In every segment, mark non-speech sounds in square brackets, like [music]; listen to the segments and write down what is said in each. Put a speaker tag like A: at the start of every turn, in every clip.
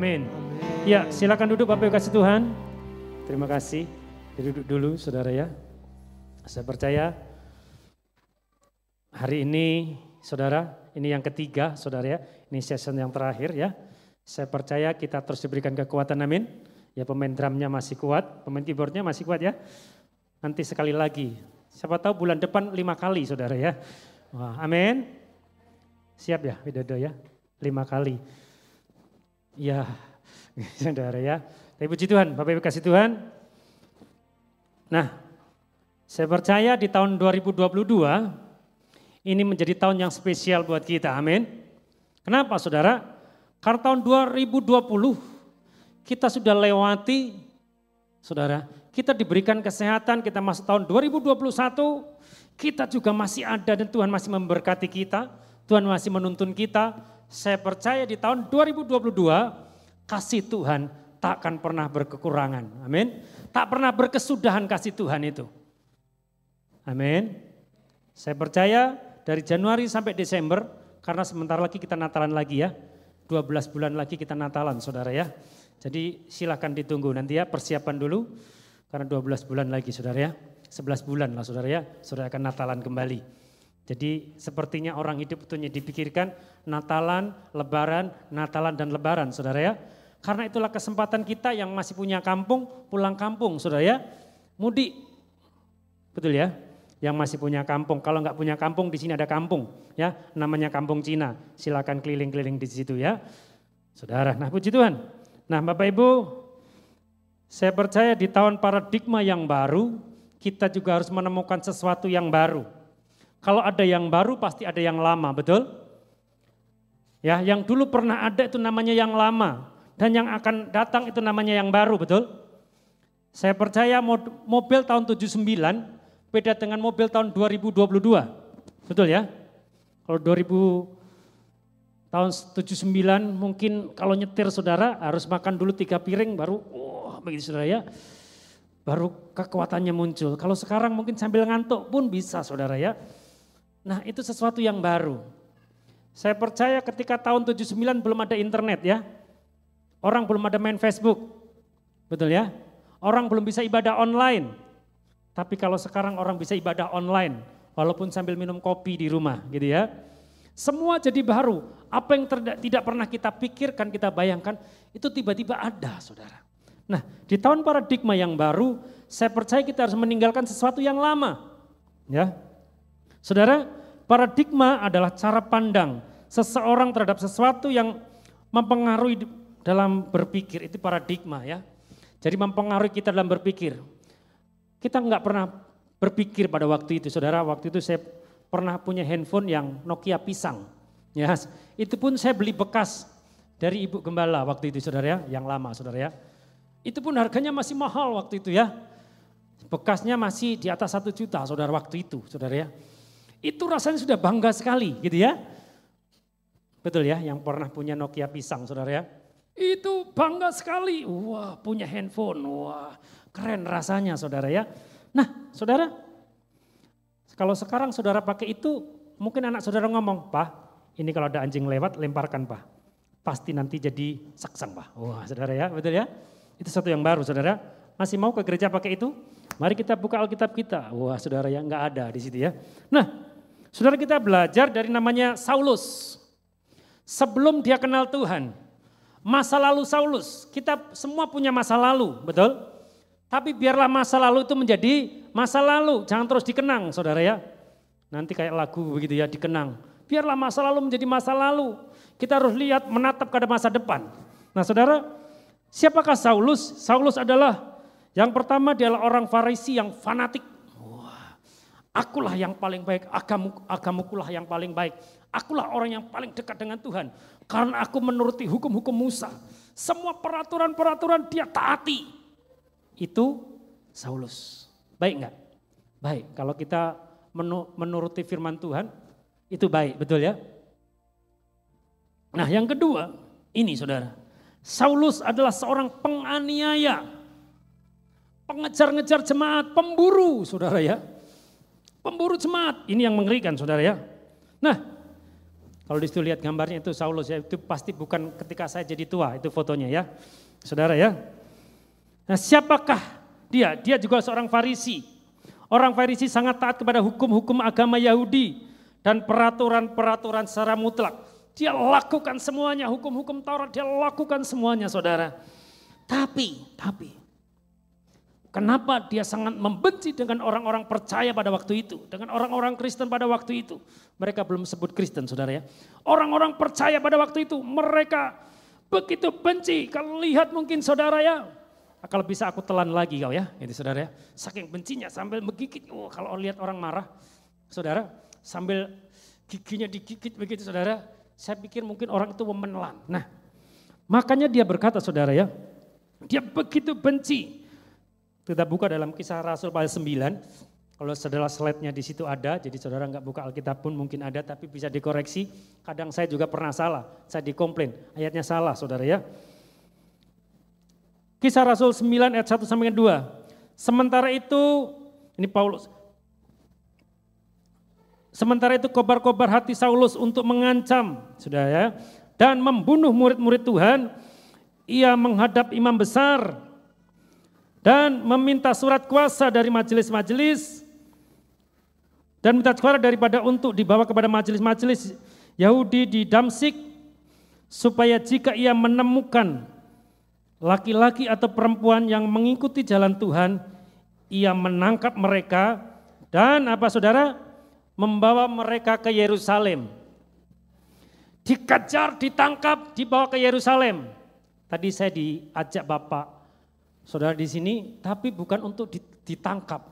A: Amin. Ya, silakan duduk Bapak Ibu kasih Tuhan. Terima kasih. Duduk dulu saudara ya. Saya percaya hari ini saudara, ini yang ketiga saudara ya. Ini session yang terakhir ya. Saya percaya kita terus diberikan kekuatan amin. Ya pemain drumnya masih kuat, pemain keyboardnya masih kuat ya. Nanti sekali lagi. Siapa tahu bulan depan lima kali saudara ya. Wah, amin. Siap ya Widodo ya, lima kali. Ya, [laughs] saudara ya. Tapi puji Tuhan, Bapak Ibu kasih Tuhan. Nah, saya percaya di tahun 2022 ini menjadi tahun yang spesial buat kita, amin. Kenapa saudara? Karena tahun 2020 kita sudah lewati, saudara, kita diberikan kesehatan, kita masuk tahun 2021, kita juga masih ada dan Tuhan masih memberkati kita, Tuhan masih menuntun kita. Saya percaya di tahun 2022 kasih Tuhan tak akan pernah berkekurangan. Amin. Tak pernah berkesudahan kasih Tuhan itu. Amin. Saya percaya dari Januari sampai Desember, karena sebentar lagi kita Natalan lagi ya. 12 bulan lagi kita Natalan saudara ya. Jadi silahkan ditunggu nanti ya persiapan dulu karena 12 bulan lagi saudara ya. 11 bulan lah saudara ya, saudara akan Natalan kembali. Jadi sepertinya orang hidup itu dipikirkan Natalan, Lebaran, Natalan dan Lebaran saudara ya. Karena itulah kesempatan kita yang masih punya kampung, pulang kampung saudara ya. Mudik, betul ya. Yang masih punya kampung, kalau nggak punya kampung di sini ada kampung ya, namanya kampung Cina. Silakan keliling-keliling di situ ya. Saudara, nah puji Tuhan. Nah Bapak Ibu, saya percaya di tahun paradigma yang baru, kita juga harus menemukan sesuatu yang baru. Kalau ada yang baru pasti ada yang lama, betul? Ya, yang dulu pernah ada itu namanya yang lama dan yang akan datang itu namanya yang baru, betul? Saya percaya mobil tahun 79 beda dengan mobil tahun 2022. Betul ya? Kalau 2000 Tahun 79 mungkin kalau nyetir saudara harus makan dulu tiga piring baru, oh, begitu saudara ya. Baru kekuatannya muncul. Kalau sekarang mungkin sambil ngantuk pun bisa saudara ya. Nah itu sesuatu yang baru. Saya percaya ketika tahun 79 belum ada internet ya. Orang belum ada main Facebook. Betul ya? Orang belum bisa ibadah online. Tapi kalau sekarang orang bisa ibadah online. Walaupun sambil minum kopi di rumah gitu ya. Semua jadi baru. Apa yang tidak pernah kita pikirkan, kita bayangkan, itu tiba-tiba ada saudara. Nah di tahun paradigma yang baru, saya percaya kita harus meninggalkan sesuatu yang lama. Ya, Saudara, paradigma adalah cara pandang seseorang terhadap sesuatu yang mempengaruhi dalam berpikir, itu paradigma ya. Jadi mempengaruhi kita dalam berpikir. Kita nggak pernah berpikir pada waktu itu, saudara. Waktu itu saya pernah punya handphone yang Nokia pisang. Ya, itu pun saya beli bekas dari Ibu Gembala waktu itu saudara ya, yang lama saudara ya. Itu pun harganya masih mahal waktu itu ya. Bekasnya masih di atas satu juta saudara waktu itu saudara ya. Itu rasanya sudah bangga sekali gitu ya. Betul ya, yang pernah punya Nokia pisang saudara ya. Itu bangga sekali, wah punya handphone, wah keren rasanya saudara ya. Nah saudara, kalau sekarang saudara pakai itu, mungkin anak saudara ngomong, Pak, ini kalau ada anjing lewat, lemparkan Pak. Pasti nanti jadi saksang Pak. Wah saudara ya, betul ya? Itu satu yang baru saudara. Masih mau ke gereja pakai itu? Mari kita buka Alkitab kita. Wah saudara ya, nggak ada di situ ya. Nah, saudara kita belajar dari namanya Saulus. Sebelum dia kenal Tuhan, masa lalu Saulus, kita semua punya masa lalu, betul? Tapi biarlah masa lalu itu menjadi masa lalu, jangan terus dikenang saudara ya. Nanti kayak lagu begitu ya, dikenang. Biarlah masa lalu menjadi masa lalu. Kita harus lihat menatap pada masa depan. Nah saudara, siapakah Saulus? Saulus adalah yang pertama dia adalah orang Farisi yang fanatik. Akulah yang paling baik, agamu, agamukulah yang paling baik. Akulah orang yang paling dekat dengan Tuhan. Karena aku menuruti hukum-hukum Musa. Semua peraturan-peraturan dia taati itu Saulus. Baik enggak? Baik, kalau kita menuruti firman Tuhan, itu baik, betul ya? Nah yang kedua, ini saudara. Saulus adalah seorang penganiaya. Pengejar-ngejar jemaat, pemburu saudara ya. Pemburu jemaat, ini yang mengerikan saudara ya. Nah, Kalau di situ lihat gambarnya itu Saulus ya, itu pasti bukan ketika saya jadi tua, itu fotonya ya. Saudara ya. Nah siapakah dia? Dia juga seorang Farisi. Orang Farisi sangat taat kepada hukum-hukum agama Yahudi dan peraturan-peraturan secara mutlak. Dia lakukan semuanya, hukum-hukum Taurat dia lakukan semuanya saudara. Tapi, tapi Kenapa dia sangat membenci dengan orang-orang percaya pada waktu itu, dengan orang-orang Kristen pada waktu itu. Mereka belum sebut Kristen, saudara ya. Orang-orang percaya pada waktu itu, mereka begitu benci. Kalau lihat mungkin saudara ya, kalau bisa aku telan lagi kau ya, ini saudara ya. Saking bencinya sambil menggigit, oh, kalau lihat orang marah, saudara, sambil giginya digigit begitu saudara, saya pikir mungkin orang itu memenelan. Nah, makanya dia berkata saudara ya, dia begitu benci kita buka dalam kisah Rasul pasal 9. Kalau saudara slide-nya di situ ada, jadi saudara nggak buka Alkitab pun mungkin ada, tapi bisa dikoreksi. Kadang saya juga pernah salah, saya dikomplain, ayatnya salah saudara ya. Kisah Rasul 9 ayat 1 sampai 2. Sementara itu, ini Paulus, Sementara itu kobar-kobar hati Saulus untuk mengancam, saudara ya, dan membunuh murid-murid Tuhan. Ia menghadap imam besar dan meminta surat kuasa dari majelis-majelis dan minta suara daripada untuk dibawa kepada majelis-majelis Yahudi di Damsik supaya jika ia menemukan laki-laki atau perempuan yang mengikuti jalan Tuhan, ia menangkap mereka dan apa saudara? Membawa mereka ke Yerusalem. Dikejar, ditangkap, dibawa ke Yerusalem. Tadi saya diajak Bapak saudara di sini, tapi bukan untuk ditangkap,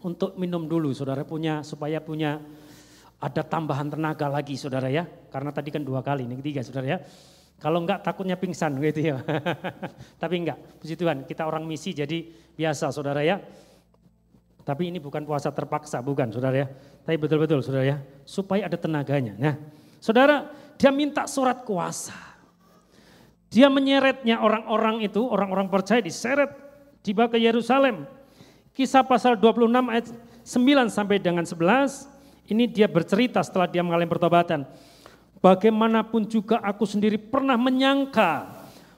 A: untuk minum dulu, saudara punya supaya punya ada tambahan tenaga lagi, saudara ya. Karena tadi kan dua kali, ini ketiga, saudara ya. Kalau enggak takutnya pingsan [laughs] gitu ya. tapi enggak, puji Tuhan, kita orang misi jadi biasa, saudara ya. Tapi ini bukan puasa terpaksa, bukan, saudara ya. Tapi betul-betul, saudara ya, supaya ada tenaganya. Nah, saudara, dia minta surat kuasa. Dia menyeretnya orang-orang itu, orang-orang percaya diseret, tiba ke Yerusalem. Kisah pasal 26 ayat 9 sampai dengan 11, ini dia bercerita setelah dia mengalami pertobatan. Bagaimanapun juga aku sendiri pernah menyangka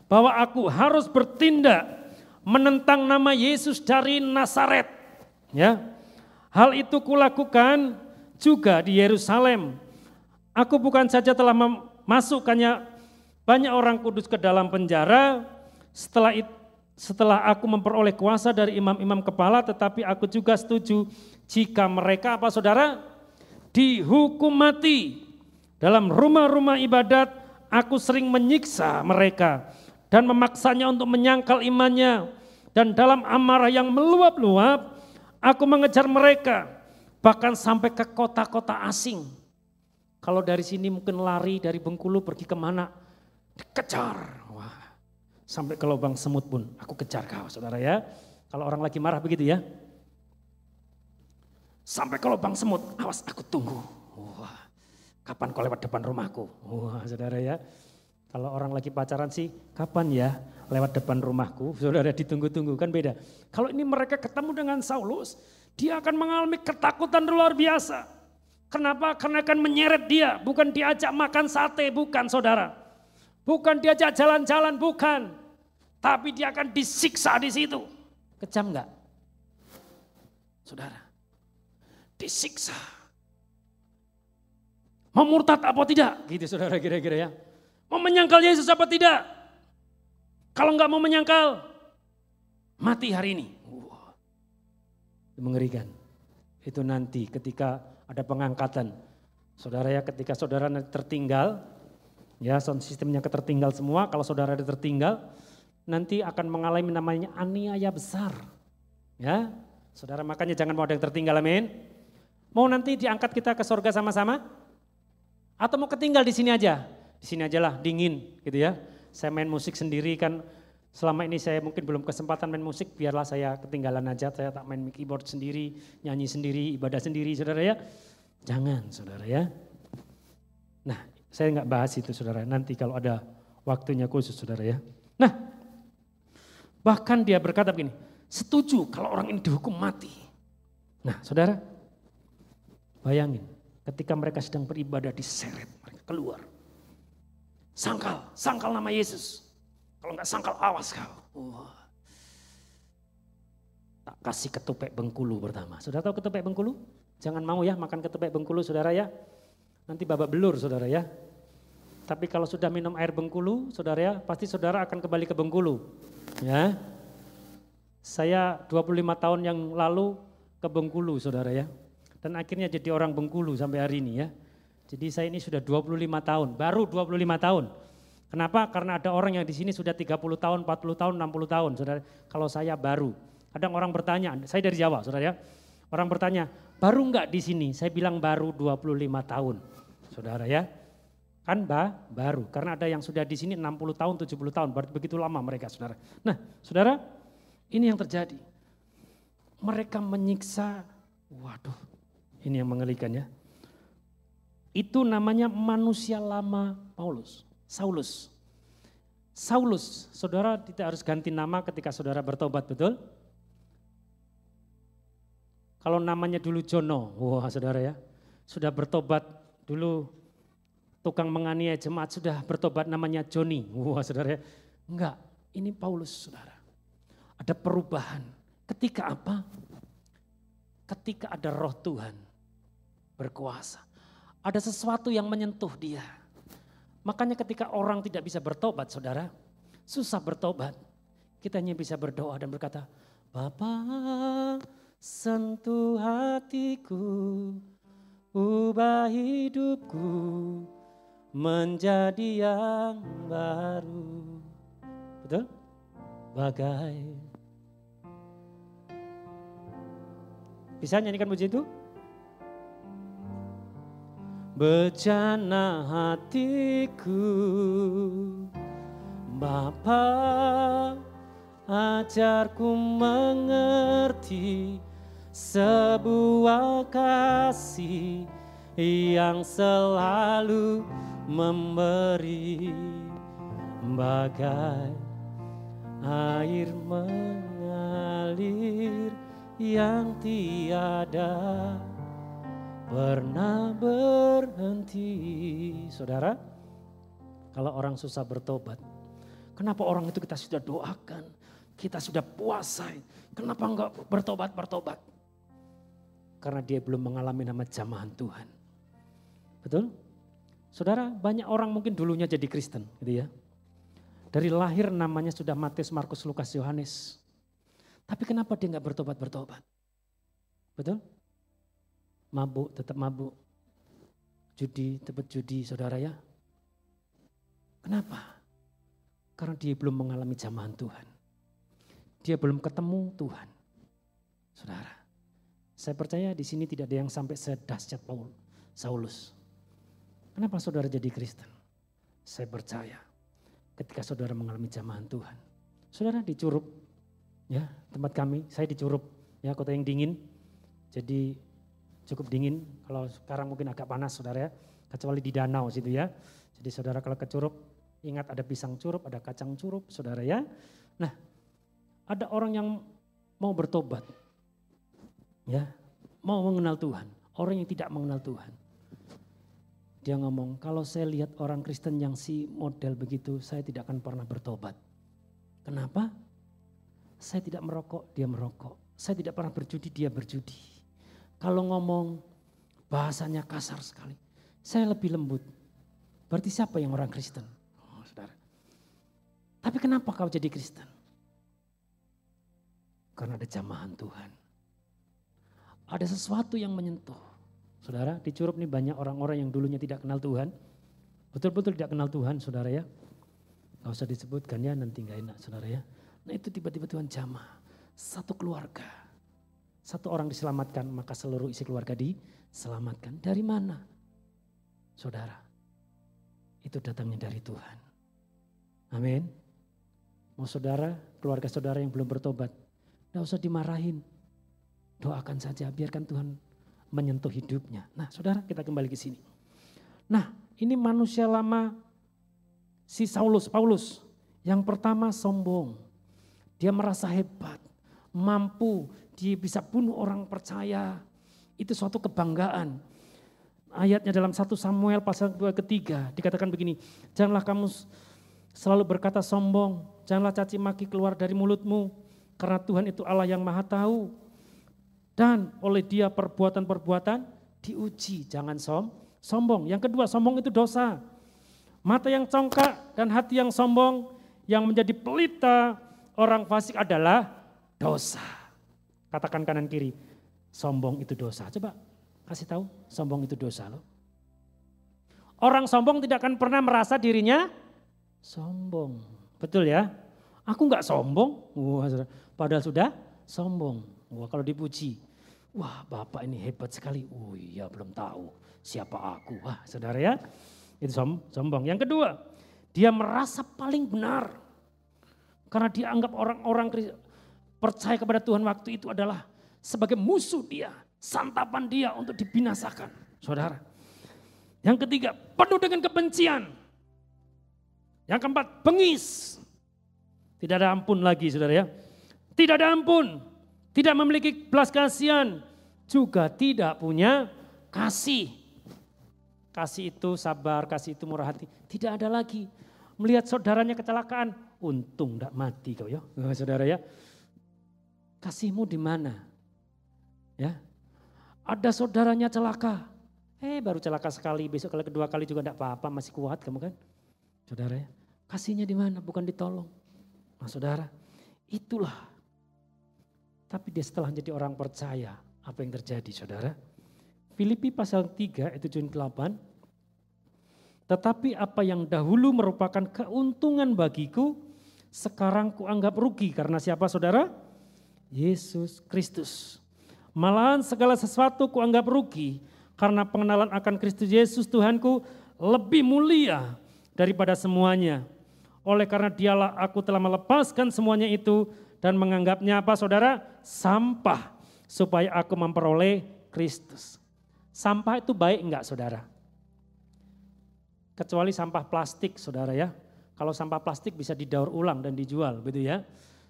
A: bahwa aku harus bertindak menentang nama Yesus dari Nazaret. Ya, hal itu kulakukan juga di Yerusalem. Aku bukan saja telah memasukkannya banyak orang kudus ke dalam penjara. Setelah it, setelah aku memperoleh kuasa dari imam-imam kepala tetapi aku juga setuju jika mereka apa saudara? Dihukum mati. Dalam rumah-rumah ibadat aku sering menyiksa mereka dan memaksanya untuk menyangkal imannya. Dan dalam amarah yang meluap-luap aku mengejar mereka bahkan sampai ke kota-kota asing. Kalau dari sini mungkin lari dari Bengkulu pergi ke mana Dikejar. Wah, sampai ke lubang semut pun aku kejar kau saudara ya. Kalau orang lagi marah begitu ya. Sampai ke lubang semut, awas aku tunggu. Wah, kapan kau lewat depan rumahku? Wah saudara ya. Kalau orang lagi pacaran sih, kapan ya lewat depan rumahku? Saudara ditunggu-tunggu kan beda. Kalau ini mereka ketemu dengan Saulus, dia akan mengalami ketakutan luar biasa. Kenapa? Karena akan menyeret dia, bukan diajak makan sate, bukan saudara. Bukan diajak jalan-jalan, bukan. Tapi dia akan disiksa di situ. Kejam enggak? Saudara, disiksa. Mau murtad apa tidak? Gitu saudara kira-kira ya. Mau menyangkal Yesus apa tidak? Kalau enggak mau menyangkal, mati hari ini. Wow. Mengerikan. Itu nanti ketika ada pengangkatan. Saudara ya ketika saudara tertinggal, Ya, sound sistemnya ketertinggal semua. Kalau saudara ada tertinggal, nanti akan mengalami namanya aniaya besar. Ya, saudara makanya jangan mau ada yang tertinggal, amin. Mau nanti diangkat kita ke surga sama-sama? Atau mau ketinggal di sini aja? Di sini aja lah, dingin gitu ya. Saya main musik sendiri kan, selama ini saya mungkin belum kesempatan main musik, biarlah saya ketinggalan aja, saya tak main keyboard sendiri, nyanyi sendiri, ibadah sendiri, saudara ya. Jangan, saudara ya. Nah, saya nggak bahas itu saudara, nanti kalau ada waktunya khusus saudara ya. Nah, bahkan dia berkata begini, setuju kalau orang ini dihukum mati. Nah saudara, bayangin ketika mereka sedang beribadah diseret mereka keluar. Sangkal, sangkal nama Yesus. Kalau nggak sangkal awas kau. Wah. Tak kasih ketupek Bengkulu pertama. Sudah tahu ketupek Bengkulu? Jangan mau ya makan ketupek Bengkulu saudara ya. Nanti babak belur saudara ya. Tapi kalau sudah minum air Bengkulu, saudara ya, pasti saudara akan kembali ke Bengkulu. Ya. Saya 25 tahun yang lalu ke Bengkulu, saudara ya. Dan akhirnya jadi orang Bengkulu sampai hari ini ya. Jadi saya ini sudah 25 tahun, baru 25 tahun. Kenapa? Karena ada orang yang di sini sudah 30 tahun, 40 tahun, 60 tahun, saudara. Kalau saya baru. Kadang orang bertanya, saya dari Jawa, saudara ya. Orang bertanya, baru enggak di sini? Saya bilang baru 25 tahun, saudara ya. Kan bah, baru, karena ada yang sudah di sini 60 tahun, 70 tahun, berarti begitu lama mereka saudara. Nah saudara, ini yang terjadi. Mereka menyiksa, waduh ini yang mengelikan ya. Itu namanya manusia lama Paulus, Saulus. Saulus, saudara tidak harus ganti nama ketika saudara bertobat, betul? Kalau namanya dulu Jono, wah saudara ya, sudah bertobat dulu tukang menganiaya jemaat sudah bertobat namanya Joni. Wah saudara, enggak, ini Paulus saudara. Ada perubahan. Ketika apa? Ketika ada roh Tuhan berkuasa. Ada sesuatu yang menyentuh dia. Makanya ketika orang tidak bisa bertobat saudara, susah bertobat. Kita hanya bisa berdoa dan berkata, Bapak sentuh hatiku, ubah hidupku, menjadi yang baru. Betul? Bagai. Bisa nyanyikan puji itu? Bejana hatiku Bapa ajarku mengerti sebuah kasih yang selalu memberi bagai air mengalir yang tiada pernah berhenti. Saudara, kalau orang susah bertobat, kenapa orang itu kita sudah doakan, kita sudah puasai, kenapa enggak bertobat-bertobat? Karena dia belum mengalami nama jamahan Tuhan. Betul? Saudara, banyak orang mungkin dulunya jadi Kristen, gitu ya. Dari lahir namanya sudah Matius, Markus, Lukas, Yohanes. Tapi kenapa dia nggak bertobat-bertobat? Betul? Mabuk, tetap mabuk. Judi, tetap judi, saudara ya. Kenapa? Karena dia belum mengalami jamahan Tuhan. Dia belum ketemu Tuhan. Saudara, saya percaya di sini tidak ada yang sampai sedahsyat Paul, Saulus. Kenapa saudara jadi Kristen? Saya percaya ketika saudara mengalami jamahan Tuhan. Saudara di Curup, ya tempat kami, saya di Curup, ya kota yang dingin. Jadi cukup dingin, kalau sekarang mungkin agak panas saudara ya, kecuali di danau situ ya. Jadi saudara kalau ke Curup, ingat ada pisang curup, ada kacang curup saudara ya. Nah ada orang yang mau bertobat, ya mau mengenal Tuhan, orang yang tidak mengenal Tuhan. Dia ngomong, kalau saya lihat orang Kristen yang si model begitu, saya tidak akan pernah bertobat. Kenapa? Saya tidak merokok, dia merokok. Saya tidak pernah berjudi, dia berjudi. Kalau ngomong bahasanya kasar sekali. Saya lebih lembut. Berarti siapa yang orang Kristen? Oh, saudara. Tapi kenapa kau jadi Kristen? Karena ada jamahan Tuhan. Ada sesuatu yang menyentuh. Saudara, di Curup ini banyak orang-orang yang dulunya tidak kenal Tuhan. Betul-betul tidak kenal Tuhan, saudara ya. Gak usah disebutkan ya, nanti gak enak, saudara ya. Nah itu tiba-tiba Tuhan jamah. Satu keluarga. Satu orang diselamatkan, maka seluruh isi keluarga diselamatkan. Dari mana? Saudara, itu datangnya dari Tuhan. Amin. Mau saudara, keluarga saudara yang belum bertobat, gak usah dimarahin. Doakan saja, biarkan Tuhan menyentuh hidupnya. Nah saudara kita kembali ke sini. Nah ini manusia lama si Saulus, Paulus. Yang pertama sombong. Dia merasa hebat, mampu, dia bisa bunuh orang percaya. Itu suatu kebanggaan. ayatnya dalam 1 Samuel pasal 2 ketiga dikatakan begini, janganlah kamu selalu berkata sombong, janganlah caci maki keluar dari mulutmu, karena Tuhan itu Allah yang maha tahu. Dan oleh dia perbuatan-perbuatan diuji, jangan som, sombong. Yang kedua, sombong itu dosa. Mata yang congkak dan hati yang sombong yang menjadi pelita orang fasik adalah dosa. Katakan kanan kiri, sombong itu dosa. Coba kasih tahu, sombong itu dosa loh. Orang sombong tidak akan pernah merasa dirinya sombong. Betul ya? Aku nggak sombong. Padahal sudah sombong. Wah, kalau dipuji. Wah, Bapak ini hebat sekali. Oh iya, belum tahu siapa aku. Wah, Saudara ya. Itu sombong. Yang kedua, dia merasa paling benar. Karena dia anggap orang-orang percaya kepada Tuhan waktu itu adalah sebagai musuh dia, santapan dia untuk dibinasakan. Saudara. Yang ketiga, penuh dengan kebencian. Yang keempat, bengis. Tidak ada ampun lagi saudara ya. Tidak ada ampun. Tidak memiliki belas kasihan. Juga tidak punya kasih. Kasih itu sabar, kasih itu murah hati. Tidak ada lagi. Melihat saudaranya kecelakaan, untung tidak mati kau ya, [laughs] saudara ya. Kasihmu di mana? Ya, ada saudaranya celaka. Eh baru celaka sekali, besok kalau kedua kali juga tidak apa-apa, masih kuat kamu kan. Saudara ya, kasihnya di mana? Bukan ditolong. Nah saudara, itulah. Tapi dia setelah jadi orang percaya, apa yang terjadi saudara? Filipi pasal 3 itu Jun 8. Tetapi apa yang dahulu merupakan keuntungan bagiku, sekarang kuanggap rugi karena siapa saudara? Yesus Kristus. Malahan segala sesuatu kuanggap rugi karena pengenalan akan Kristus Yesus Tuhanku lebih mulia daripada semuanya. Oleh karena dialah aku telah melepaskan semuanya itu dan menganggapnya apa saudara? Sampah supaya aku memperoleh Kristus. Sampah itu baik enggak saudara? Kecuali sampah plastik saudara ya. Kalau sampah plastik bisa didaur ulang dan dijual gitu ya.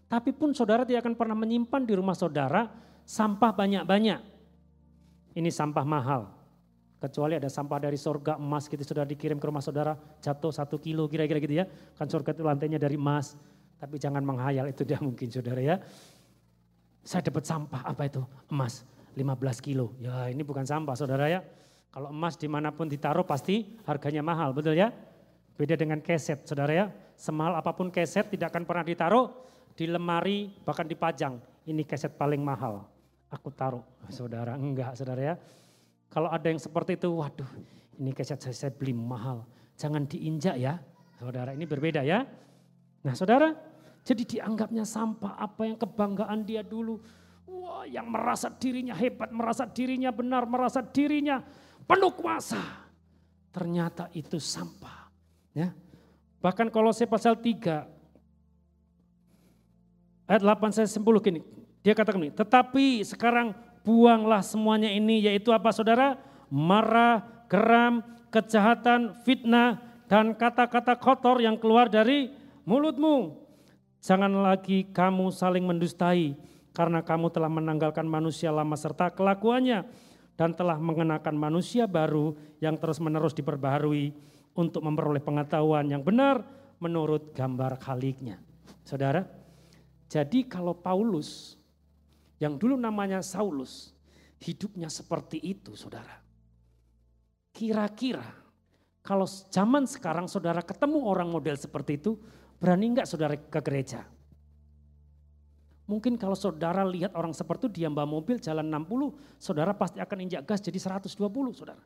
A: Tapi pun saudara tidak akan pernah menyimpan di rumah saudara sampah banyak-banyak. Ini sampah mahal. Kecuali ada sampah dari surga emas gitu sudah dikirim ke rumah saudara jatuh satu kilo kira-kira gitu ya. Kan surga itu lantainya dari emas. Tapi jangan menghayal itu tidak mungkin saudara ya. Saya dapat sampah apa itu? Emas 15 kilo. Ya ini bukan sampah saudara ya. Kalau emas di mana pun ditaruh pasti harganya mahal betul ya. Beda dengan keset saudara ya. Semahal apa pun keset tidak akan pernah ditaruh di lemari bahkan dipajang ini keset paling mahal. Aku taruh, saudara enggak saudara ya. Kalau ada yang seperti itu, waduh ini keset saya, saya beli mahal. Jangan diinjak ya, saudara ini berbeda ya. Nah saudara, jadi dianggapnya sampah apa yang kebanggaan dia dulu. Wah yang merasa dirinya hebat, merasa dirinya benar, merasa dirinya penuh kuasa. Ternyata itu sampah. Ya. Bahkan kalau saya pasal 3 ayat 8 saya 10 gini. Dia katakan ini, tetapi sekarang buanglah semuanya ini yaitu apa saudara? Marah, geram, kejahatan, fitnah, dan kata-kata kotor yang keluar dari mulutmu. Jangan lagi kamu saling mendustai karena kamu telah menanggalkan manusia lama serta kelakuannya dan telah mengenakan manusia baru yang terus-menerus diperbaharui untuk memperoleh pengetahuan yang benar menurut gambar khaliknya. Saudara, jadi kalau Paulus yang dulu namanya Saulus, hidupnya seperti itu saudara. Kira-kira kalau zaman sekarang saudara ketemu orang model seperti itu, berani enggak saudara ke gereja? Mungkin kalau saudara lihat orang seperti itu dia bawa mobil jalan 60, saudara pasti akan injak gas jadi 120 saudara.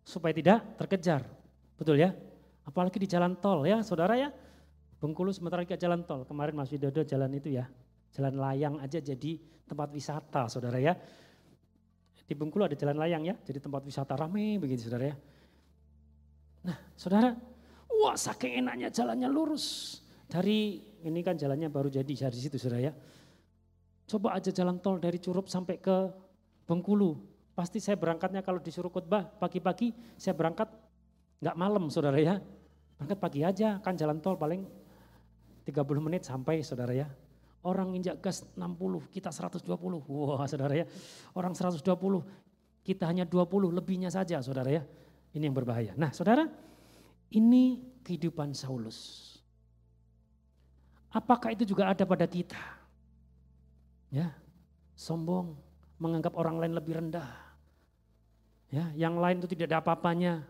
A: Supaya tidak terkejar. Betul ya? Apalagi di jalan tol ya saudara ya. Bengkulu sementara ke jalan tol. Kemarin Mas Widodo jalan itu ya. Jalan layang aja jadi tempat wisata saudara ya. Di Bengkulu ada jalan layang ya, jadi tempat wisata rame begitu saudara ya. Nah saudara, wah saking enaknya jalannya lurus. Dari ini kan jalannya baru jadi dari situ saudara ya. Coba aja jalan tol dari Curup sampai ke Bengkulu. Pasti saya berangkatnya kalau disuruh khotbah pagi-pagi saya berangkat nggak malam saudara ya. Berangkat pagi aja kan jalan tol paling 30 menit sampai saudara ya. Orang injak gas 60, kita 120. Wah saudara ya, orang 120 Kita hanya 20 lebihnya saja saudara ya. Ini yang berbahaya. Nah saudara, ini kehidupan Saulus. Apakah itu juga ada pada kita? Ya, sombong, menganggap orang lain lebih rendah. Ya, yang lain itu tidak ada apa-apanya.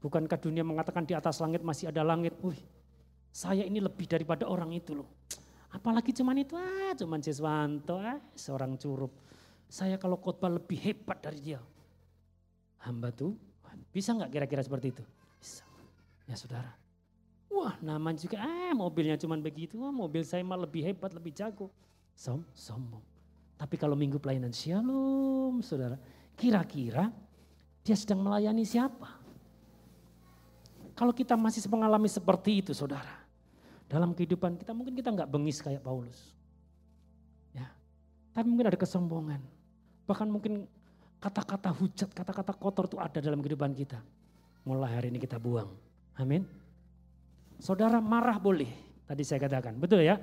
A: Bukankah dunia mengatakan di atas langit masih ada langit? Wih, saya ini lebih daripada orang itu loh. Apalagi cuman itu, ah cuman Jeswanto, ah seorang curup. Saya kalau khotbah lebih hebat dari dia. Hamba tuh, bisa nggak kira-kira seperti itu? Bisa. Ya saudara. Wah namanya juga, ah mobilnya cuman begitu, wah mobil saya mah lebih hebat, lebih jago. Som, sombong. Tapi kalau minggu pelayanan shalom saudara, kira-kira dia sedang melayani siapa? Kalau kita masih mengalami seperti itu saudara, dalam kehidupan kita mungkin kita nggak bengis kayak Paulus. Ya, tapi mungkin ada kesombongan. Bahkan mungkin kata-kata hujat, kata-kata kotor itu ada dalam kehidupan kita. Mulai hari ini kita buang. Amin. Saudara marah boleh, tadi saya katakan, betul ya?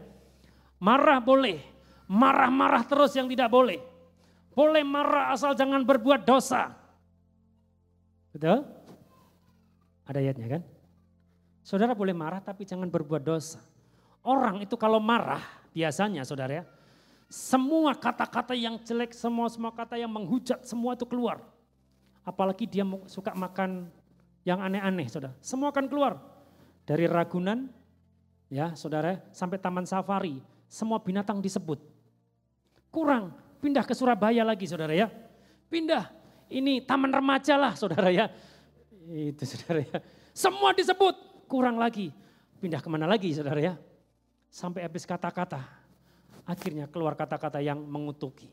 A: Marah boleh, marah-marah terus yang tidak boleh. Boleh marah asal jangan berbuat dosa. Betul? Ada ayatnya kan? Saudara boleh marah tapi jangan berbuat dosa. Orang itu kalau marah biasanya saudara ya, semua kata-kata yang jelek, semua semua kata yang menghujat, semua itu keluar. Apalagi dia suka makan yang aneh-aneh, saudara. Semua akan keluar. Dari Ragunan, ya saudara, sampai Taman Safari, semua binatang disebut. Kurang, pindah ke Surabaya lagi saudara ya. Pindah, ini taman remaja lah saudara ya. Itu saudara ya. Semua disebut, kurang lagi. Pindah ke mana lagi saudara ya. Sampai habis kata-kata, akhirnya keluar kata-kata yang mengutuki.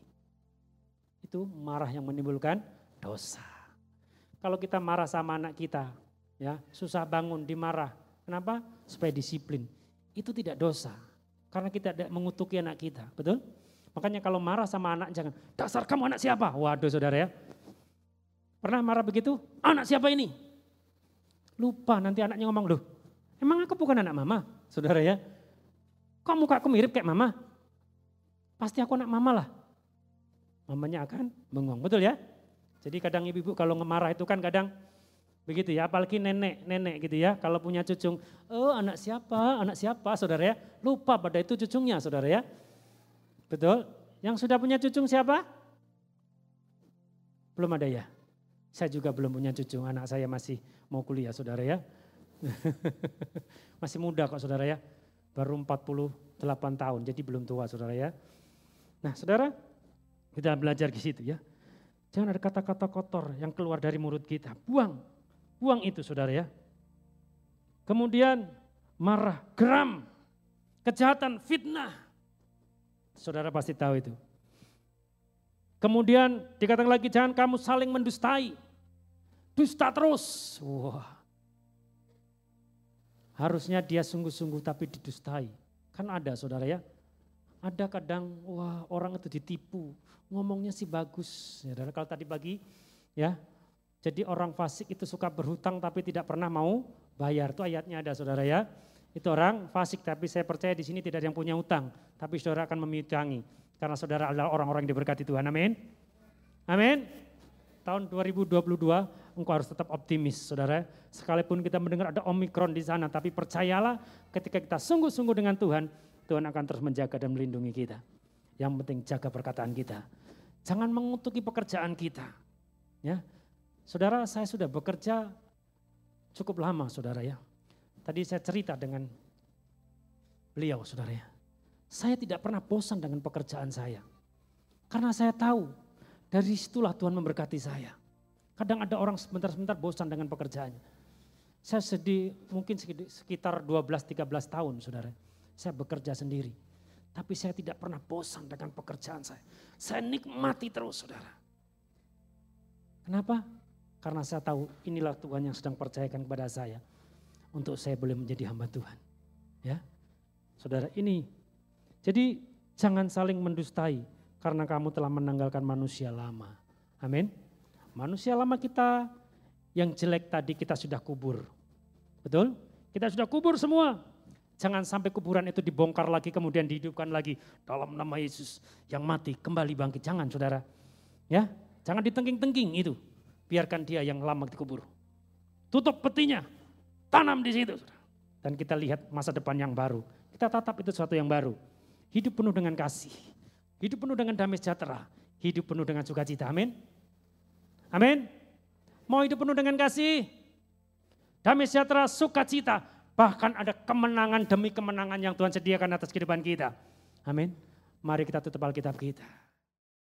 A: Itu marah yang menimbulkan dosa. Kalau kita marah sama anak kita, ya susah bangun, dimarah. Kenapa? Supaya disiplin. Itu tidak dosa. Karena kita tidak mengutuki anak kita, betul? Makanya kalau marah sama anak jangan, dasar kamu anak siapa? Waduh saudara ya. Pernah marah begitu? Anak siapa ini? Lupa nanti anaknya ngomong, loh emang aku bukan anak mama? Saudara ya. Kok aku mirip kayak mama? Pasti aku anak mama lah. Mamanya akan bengong, betul ya? Jadi kadang ibu-ibu kalau ngemarah itu kan kadang begitu ya, apalagi nenek-nenek gitu ya. Kalau punya cucung, oh anak siapa, anak siapa saudara ya. Lupa pada itu cucungnya saudara ya. Betul? Yang sudah punya cucung siapa? Belum ada ya? Saya juga belum punya cucung, anak saya masih mau kuliah saudara ya. [laughs] masih muda kok saudara ya. Baru 48 tahun, jadi belum tua saudara ya. Nah saudara, kita belajar di situ ya. Jangan ada kata-kata kotor yang keluar dari mulut kita. Buang, buang itu saudara ya. Kemudian marah, geram, kejahatan, fitnah. Saudara pasti tahu itu. Kemudian dikatakan lagi jangan kamu saling mendustai. Dusta terus. Wah. Harusnya dia sungguh-sungguh tapi didustai. Kan ada saudara ya ada kadang wah orang itu ditipu, ngomongnya sih bagus. Ya, dan kalau tadi pagi ya, jadi orang fasik itu suka berhutang tapi tidak pernah mau bayar. Itu ayatnya ada saudara ya. Itu orang fasik tapi saya percaya di sini tidak ada yang punya utang. Tapi saudara akan memitangi. Karena saudara adalah orang-orang yang diberkati Tuhan. Amin. Amin. Tahun 2022 engkau harus tetap optimis saudara. Sekalipun kita mendengar ada omikron di sana. Tapi percayalah ketika kita sungguh-sungguh dengan Tuhan Tuhan akan terus menjaga dan melindungi kita. Yang penting jaga perkataan kita. Jangan mengutuki pekerjaan kita. Ya, Saudara saya sudah bekerja cukup lama saudara ya. Tadi saya cerita dengan beliau saudara ya. Saya tidak pernah bosan dengan pekerjaan saya. Karena saya tahu dari situlah Tuhan memberkati saya. Kadang ada orang sebentar-sebentar bosan dengan pekerjaannya. Saya sedih mungkin sekitar 12-13 tahun saudara. Saya bekerja sendiri. Tapi saya tidak pernah bosan dengan pekerjaan saya. Saya nikmati terus saudara. Kenapa? Karena saya tahu inilah Tuhan yang sedang percayakan kepada saya. Untuk saya boleh menjadi hamba Tuhan. Ya, Saudara ini. Jadi jangan saling mendustai. Karena kamu telah menanggalkan manusia lama. Amin. Manusia lama kita yang jelek tadi kita sudah kubur. Betul? Kita sudah kubur semua. Jangan sampai kuburan itu dibongkar lagi kemudian dihidupkan lagi dalam nama Yesus yang mati kembali bangkit. Jangan saudara. Ya, Jangan ditengking-tengking itu. Biarkan dia yang lama dikubur. Tutup petinya, tanam di situ. Dan kita lihat masa depan yang baru. Kita tatap itu sesuatu yang baru. Hidup penuh dengan kasih. Hidup penuh dengan damai sejahtera. Hidup penuh dengan sukacita. Amin. Amin. Mau hidup penuh dengan kasih. Damai sejahtera, sukacita. Bahkan ada kemenangan demi kemenangan yang Tuhan sediakan atas kehidupan kita. Amin. Mari kita tutup Alkitab kita.